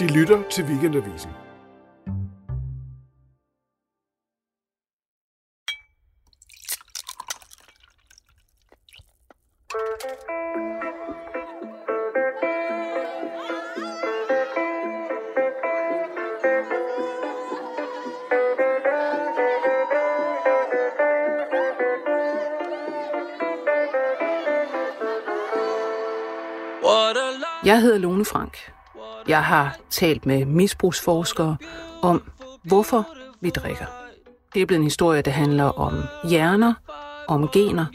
De lytter til Weekendavisen. Jeg hedder Lone Frank. Jeg har talt med misbrugsforskere om, hvorfor vi drikker. Det er blevet en historie, der handler om hjerner, om gener,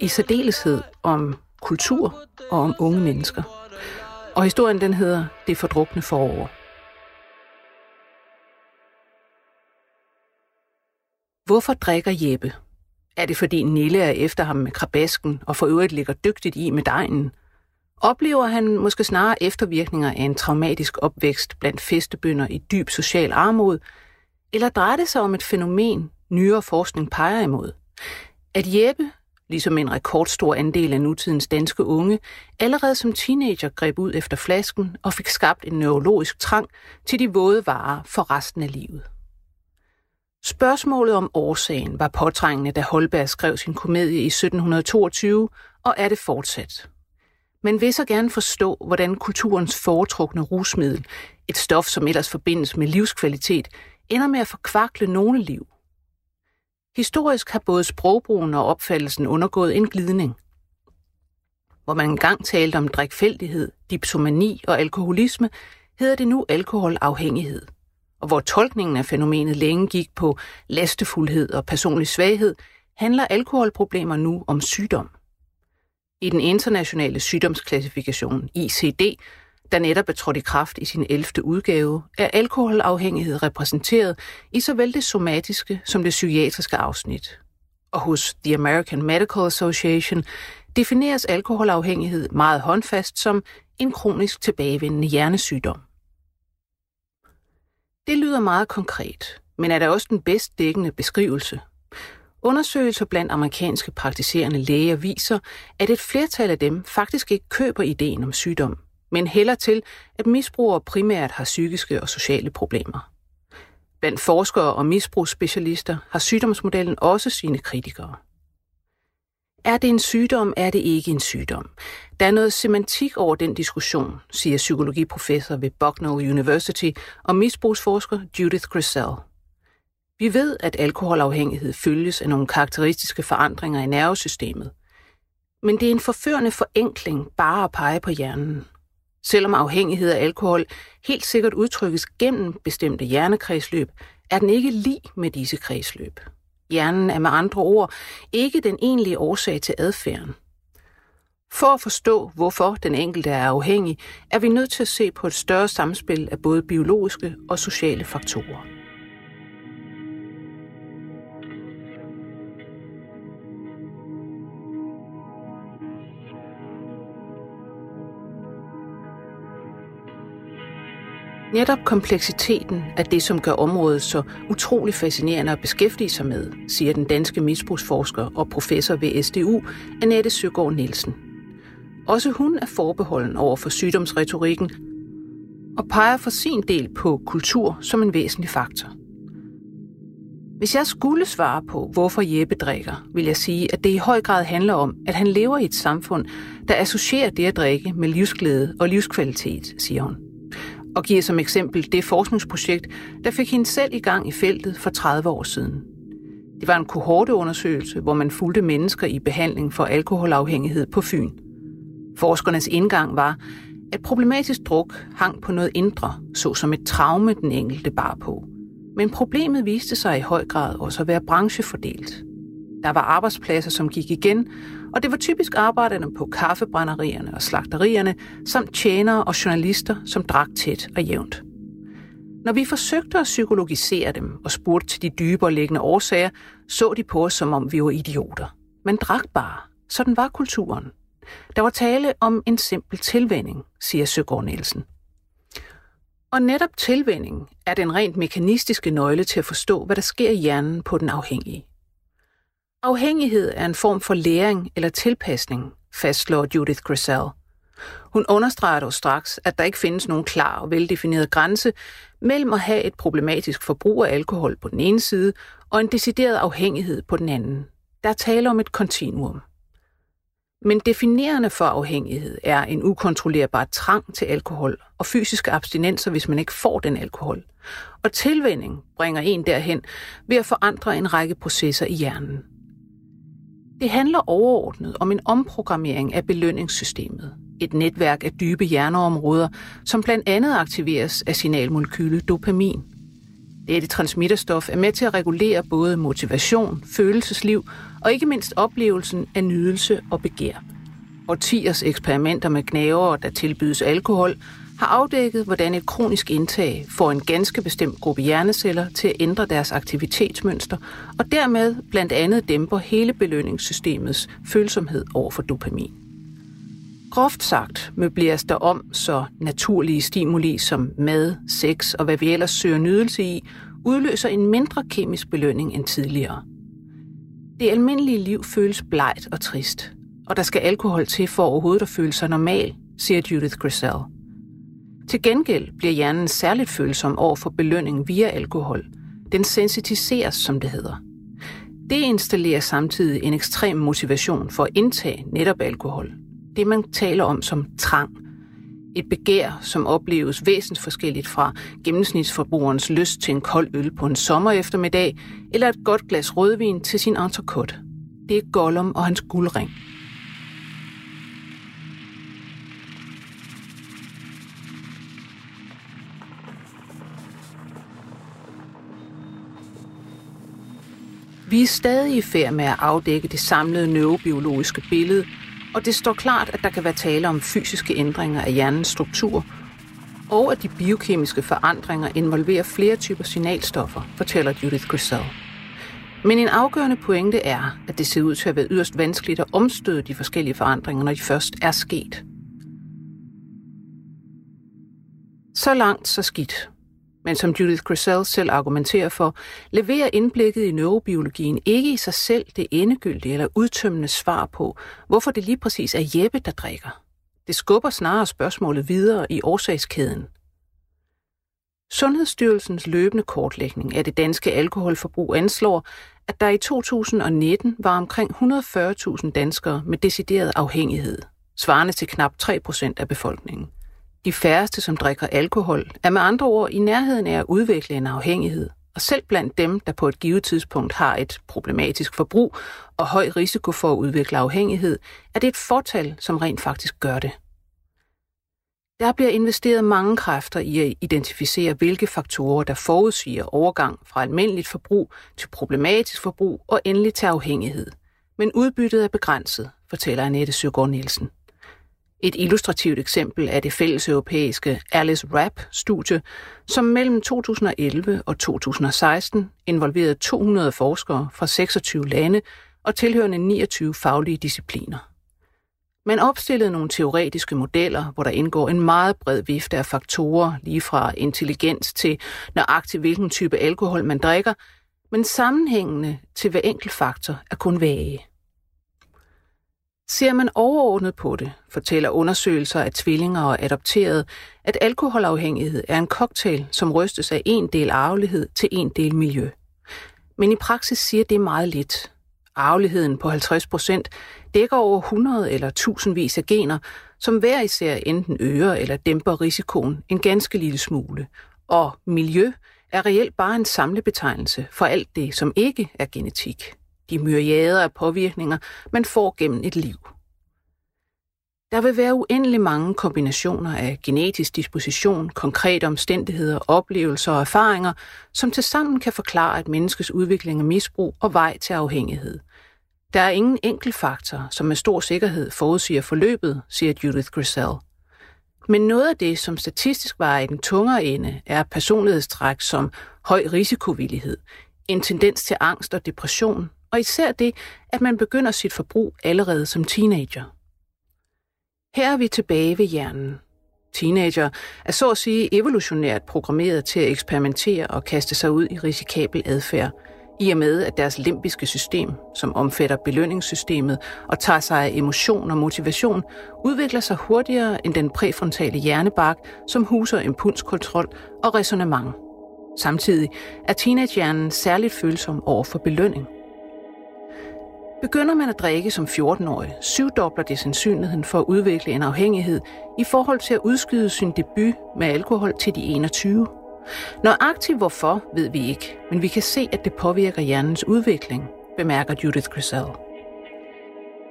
i særdeleshed om kultur og om unge mennesker. Og historien den hedder Det fordrukne forår. Hvorfor drikker Jeppe? Er det fordi Nille er efter ham med krabasken og for øvrigt ligger dygtigt i med dejen? Oplever han måske snarere eftervirkninger af en traumatisk opvækst blandt festebønder i dyb social armod, eller drejer det sig om et fænomen, nyere forskning peger imod? At Jeppe, ligesom en rekordstor andel af nutidens danske unge, allerede som teenager greb ud efter flasken og fik skabt en neurologisk trang til de våde varer for resten af livet. Spørgsmålet om årsagen var påtrængende, da Holberg skrev sin komedie i 1722, og er det fortsat men vil så gerne forstå, hvordan kulturens foretrukne rusmiddel, et stof, som ellers forbindes med livskvalitet, ender med at forkvakle nogle liv. Historisk har både sprogbrugen og opfattelsen undergået en glidning. Hvor man engang talte om drikfældighed, dipsomani og alkoholisme, hedder det nu alkoholafhængighed. Og hvor tolkningen af fænomenet længe gik på lastefuldhed og personlig svaghed, handler alkoholproblemer nu om sygdom i den internationale sygdomsklassifikation ICD, der netop er trådt i kraft i sin 11. udgave, er alkoholafhængighed repræsenteret i såvel det somatiske som det psykiatriske afsnit. Og hos The American Medical Association defineres alkoholafhængighed meget håndfast som en kronisk tilbagevendende hjernesygdom. Det lyder meget konkret, men er der også den bedst dækkende beskrivelse Undersøgelser blandt amerikanske praktiserende læger viser, at et flertal af dem faktisk ikke køber ideen om sygdom, men hælder til, at misbrugere primært har psykiske og sociale problemer. Blandt forskere og misbrugsspecialister har sygdomsmodellen også sine kritikere. Er det en sygdom, er det ikke en sygdom? Der er noget semantik over den diskussion, siger psykologiprofessor ved Bucknell University og misbrugsforsker Judith Grisell. Vi ved, at alkoholafhængighed følges af nogle karakteristiske forandringer i nervesystemet. Men det er en forførende forenkling bare at pege på hjernen. Selvom afhængighed af alkohol helt sikkert udtrykkes gennem bestemte hjernekredsløb, er den ikke lig med disse kredsløb. Hjernen er med andre ord ikke den egentlige årsag til adfærden. For at forstå, hvorfor den enkelte er afhængig, er vi nødt til at se på et større samspil af både biologiske og sociale faktorer. Netop kompleksiteten er det, som gør området så utrolig fascinerende at beskæftige sig med, siger den danske misbrugsforsker og professor ved SDU, Annette Søgaard Nielsen. Også hun er forbeholden over for sygdomsretorikken og peger for sin del på kultur som en væsentlig faktor. Hvis jeg skulle svare på, hvorfor Jeppe drikker, vil jeg sige, at det i høj grad handler om, at han lever i et samfund, der associerer det at drikke med livsglæde og livskvalitet, siger hun og giver som eksempel det forskningsprojekt, der fik hende selv i gang i feltet for 30 år siden. Det var en kohorteundersøgelse, hvor man fulgte mennesker i behandling for alkoholafhængighed på Fyn. Forskernes indgang var, at problematisk druk hang på noget indre, såsom et traume, den enkelte bar på. Men problemet viste sig i høj grad også at være branchefordelt. Der var arbejdspladser, som gik igen, og det var typisk arbejderne på kaffebrænderierne og slagterierne, samt tjenere og journalister, som drak tæt og jævnt. Når vi forsøgte at psykologisere dem og spurgte til de dybere liggende årsager, så de på os, som om vi var idioter. Men drak bare. Sådan var kulturen. Der var tale om en simpel tilvænding, siger Søgaard Nielsen. Og netop tilvænding er den rent mekanistiske nøgle til at forstå, hvad der sker i hjernen på den afhængige. Afhængighed er en form for læring eller tilpasning, fastslår Judith Grisell. Hun understreger dog straks, at der ikke findes nogen klar og veldefineret grænse mellem at have et problematisk forbrug af alkohol på den ene side og en decideret afhængighed på den anden. Der er tale om et kontinuum. Men definerende for afhængighed er en ukontrollerbar trang til alkohol og fysiske abstinenser, hvis man ikke får den alkohol. Og tilvænding bringer en derhen ved at forandre en række processer i hjernen. Det handler overordnet om en omprogrammering af belønningssystemet. Et netværk af dybe hjerneområder, som blandt andet aktiveres af signalmolekylet dopamin. Dette transmitterstof er med til at regulere både motivation, følelsesliv og ikke mindst oplevelsen af nydelse og begær. Årtiers eksperimenter med knæver, der tilbydes alkohol, har afdækket, hvordan et kronisk indtag får en ganske bestemt gruppe hjerneceller til at ændre deres aktivitetsmønster, og dermed blandt andet dæmper hele belønningssystemets følsomhed over for dopamin. Groft sagt møbleres der om, så naturlige stimuli som mad, sex og hvad vi ellers søger nydelse i, udløser en mindre kemisk belønning end tidligere. Det almindelige liv føles blegt og trist, og der skal alkohol til for overhovedet at føle sig normal, siger Judith Grisel. Til gengæld bliver hjernen særligt følsom over for belønning via alkohol. Den sensitiseres, som det hedder. Det installerer samtidig en ekstrem motivation for at indtage netop alkohol. Det man taler om som trang. Et begær, som opleves væsensforskelligt fra gennemsnitsforbrugerens lyst til en kold øl på en sommer eftermiddag, eller et godt glas rødvin til sin entrecote. Det er Gollum og hans guldring. Vi er stadig i færd med at afdække det samlede neurobiologiske billede, og det står klart, at der kan være tale om fysiske ændringer af hjernens struktur, og at de biokemiske forandringer involverer flere typer signalstoffer, fortæller Judith Grisel. Men en afgørende pointe er, at det ser ud til at være yderst vanskeligt at omstøde de forskellige forandringer, når de først er sket. Så langt, så skidt. Men som Judith Grisel selv argumenterer for, leverer indblikket i neurobiologien ikke i sig selv det endegyldige eller udtømmende svar på, hvorfor det lige præcis er Jeppe, der drikker. Det skubber snarere spørgsmålet videre i årsagskæden. Sundhedsstyrelsens løbende kortlægning af det danske alkoholforbrug anslår, at der i 2019 var omkring 140.000 danskere med decideret afhængighed, svarende til knap 3 procent af befolkningen. De færreste, som drikker alkohol, er med andre ord i nærheden af at udvikle en afhængighed. Og selv blandt dem, der på et givet tidspunkt har et problematisk forbrug og høj risiko for at udvikle afhængighed, er det et fortal, som rent faktisk gør det. Der bliver investeret mange kræfter i at identificere, hvilke faktorer, der forudsiger overgang fra almindeligt forbrug til problematisk forbrug og endelig til afhængighed. Men udbyttet er begrænset, fortæller Annette Søgaard Nielsen. Et illustrativt eksempel er det fælles europæiske Alice Rap-studie, som mellem 2011 og 2016 involverede 200 forskere fra 26 lande og tilhørende 29 faglige discipliner. Man opstillede nogle teoretiske modeller, hvor der indgår en meget bred vifte af faktorer, lige fra intelligens til nøjagtigt hvilken type alkohol man drikker, men sammenhængende til hver enkelt faktor er kun vage. Ser man overordnet på det, fortæller undersøgelser af tvillinger og adopterede, at alkoholafhængighed er en cocktail, som rystes af en del arvelighed til en del miljø. Men i praksis siger det meget lidt. Arveligheden på 50 procent dækker over 100 eller tusindvis af gener, som hver især enten øger eller dæmper risikoen en ganske lille smule. Og miljø er reelt bare en samlebetegnelse for alt det, som ikke er genetik de myriader af påvirkninger, man får gennem et liv. Der vil være uendelig mange kombinationer af genetisk disposition, konkrete omstændigheder, oplevelser og erfaringer, som tilsammen kan forklare et menneskes udvikling af misbrug og vej til afhængighed. Der er ingen enkelt faktor, som med stor sikkerhed forudsiger forløbet, siger Judith Grisel. Men noget af det, som statistisk var i den tungere ende, er personlighedstræk som høj risikovillighed, en tendens til angst og depression, og især det, at man begynder sit forbrug allerede som teenager. Her er vi tilbage ved hjernen. Teenager er så at sige evolutionært programmeret til at eksperimentere og kaste sig ud i risikabel adfærd. i og med at deres limbiske system, som omfatter belønningssystemet og tager sig af emotion og motivation, udvikler sig hurtigere end den præfrontale hjernebark, som huser impulskontrol og resonemang. Samtidig er teenagehjernen særligt følsom over for belønning. Begynder man at drikke som 14-årig, syvdobler det sandsynligheden for at udvikle en afhængighed i forhold til at udskyde sin debut med alkohol til de 21. Nøjagtigt hvorfor, ved vi ikke, men vi kan se, at det påvirker hjernens udvikling, bemærker Judith Grisel.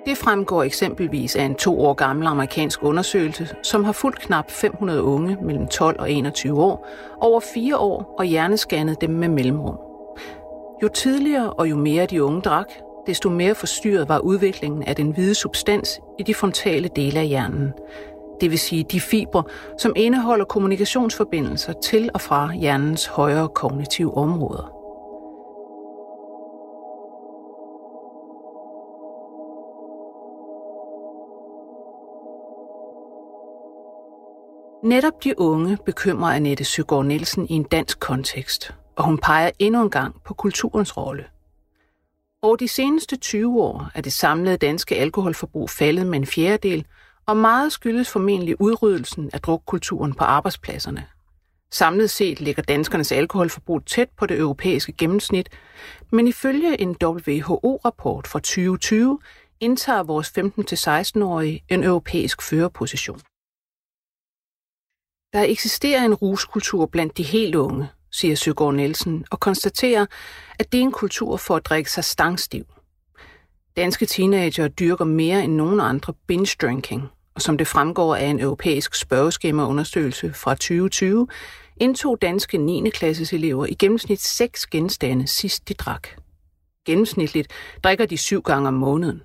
Det fremgår eksempelvis af en to år gammel amerikansk undersøgelse, som har fulgt knap 500 unge mellem 12 og 21 år over fire år og hjerneskannet dem med mellemrum. Jo tidligere og jo mere de unge drak, desto mere forstyrret var udviklingen af den hvide substans i de frontale dele af hjernen, det vil sige de fibre, som indeholder kommunikationsforbindelser til og fra hjernens højere kognitive områder. Netop de unge bekymrer Annette Søgaard Nielsen i en dansk kontekst, og hun peger endnu en gang på kulturens rolle. Over de seneste 20 år er det samlede danske alkoholforbrug faldet med en fjerdedel, og meget skyldes formentlig udryddelsen af drukkulturen på arbejdspladserne. Samlet set ligger danskernes alkoholforbrug tæt på det europæiske gennemsnit, men ifølge en WHO-rapport fra 2020 indtager vores 15-16-årige en europæisk førerposition. Der eksisterer en ruskultur blandt de helt unge, siger Søgaard Nielsen, og konstaterer, at det er en kultur for at drikke sig stangstiv. Danske teenager dyrker mere end nogen andre binge drinking, og som det fremgår af en europæisk spørgeskemaundersøgelse fra 2020, indtog danske 9. klasses elever i gennemsnit 6 genstande sidst de drak. Gennemsnitligt drikker de syv gange om måneden.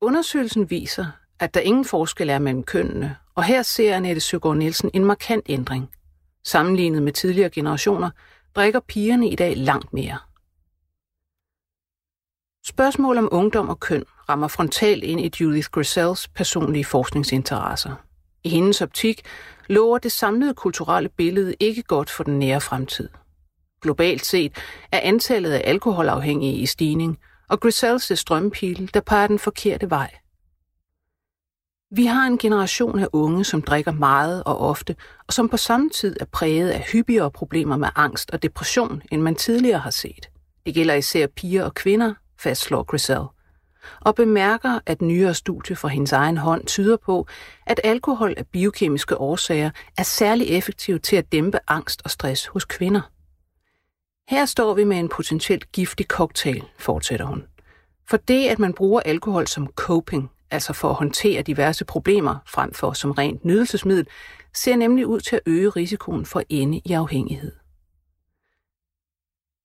Undersøgelsen viser, at der ingen forskel er mellem kønnene, og her ser Annette Søgaard Nielsen en markant ændring. Sammenlignet med tidligere generationer drikker pigerne i dag langt mere. Spørgsmål om ungdom og køn rammer frontalt ind i Judith Grisels personlige forskningsinteresser. I hendes optik lover det samlede kulturelle billede ikke godt for den nære fremtid. Globalt set er antallet af alkoholafhængige i stigning, og Grisels er strømpil, der peger den forkerte vej. Vi har en generation af unge, som drikker meget og ofte, og som på samme tid er præget af hyppigere problemer med angst og depression, end man tidligere har set. Det gælder især piger og kvinder, fastslår Grisel, og bemærker, at nyere studie fra hendes egen hånd tyder på, at alkohol af biokemiske årsager er særlig effektiv til at dæmpe angst og stress hos kvinder. Her står vi med en potentielt giftig cocktail, fortsætter hun. For det, at man bruger alkohol som coping, altså for at håndtere diverse problemer frem for som rent nydelsesmiddel, ser nemlig ud til at øge risikoen for at ende i afhængighed.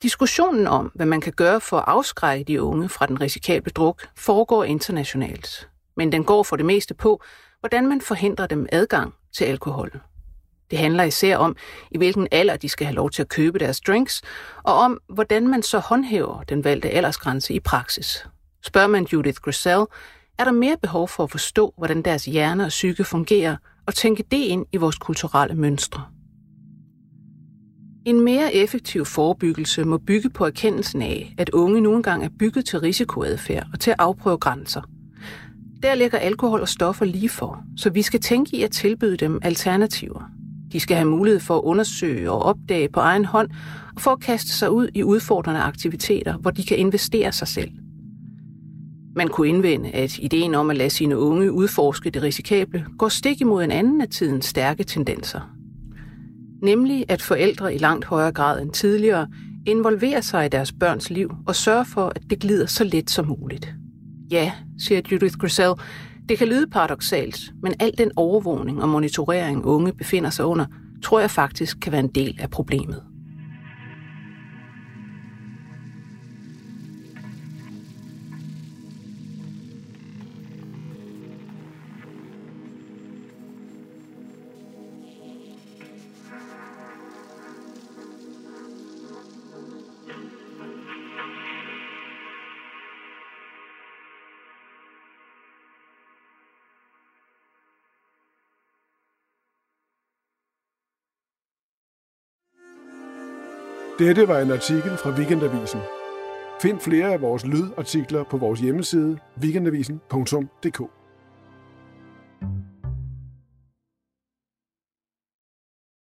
Diskussionen om, hvad man kan gøre for at afskrække de unge fra den risikable druk, foregår internationalt. Men den går for det meste på, hvordan man forhindrer dem adgang til alkohol. Det handler især om, i hvilken alder de skal have lov til at købe deres drinks, og om, hvordan man så håndhæver den valgte aldersgrænse i praksis. Spørger man Judith Grisel, er der mere behov for at forstå, hvordan deres hjerne og psyke fungerer, og tænke det ind i vores kulturelle mønstre. En mere effektiv forebyggelse må bygge på erkendelsen af, at unge nogle gange er bygget til risikoadfærd og til at afprøve grænser. Der ligger alkohol og stoffer lige for, så vi skal tænke i at tilbyde dem alternativer. De skal have mulighed for at undersøge og opdage på egen hånd, og for at kaste sig ud i udfordrende aktiviteter, hvor de kan investere sig selv. Man kunne indvende, at ideen om at lade sine unge udforske det risikable går stik imod en anden af tidens stærke tendenser, Nemlig at forældre i langt højere grad end tidligere involverer sig i deres børns liv og sørger for, at det glider så let som muligt. Ja, siger Judith Grisel, det kan lyde paradoxalt, men al den overvågning og monitorering unge befinder sig under, tror jeg faktisk kan være en del af problemet. Dette var en artikel fra Weekendavisen. Find flere af vores lydartikler på vores hjemmeside weekendavisen.dk.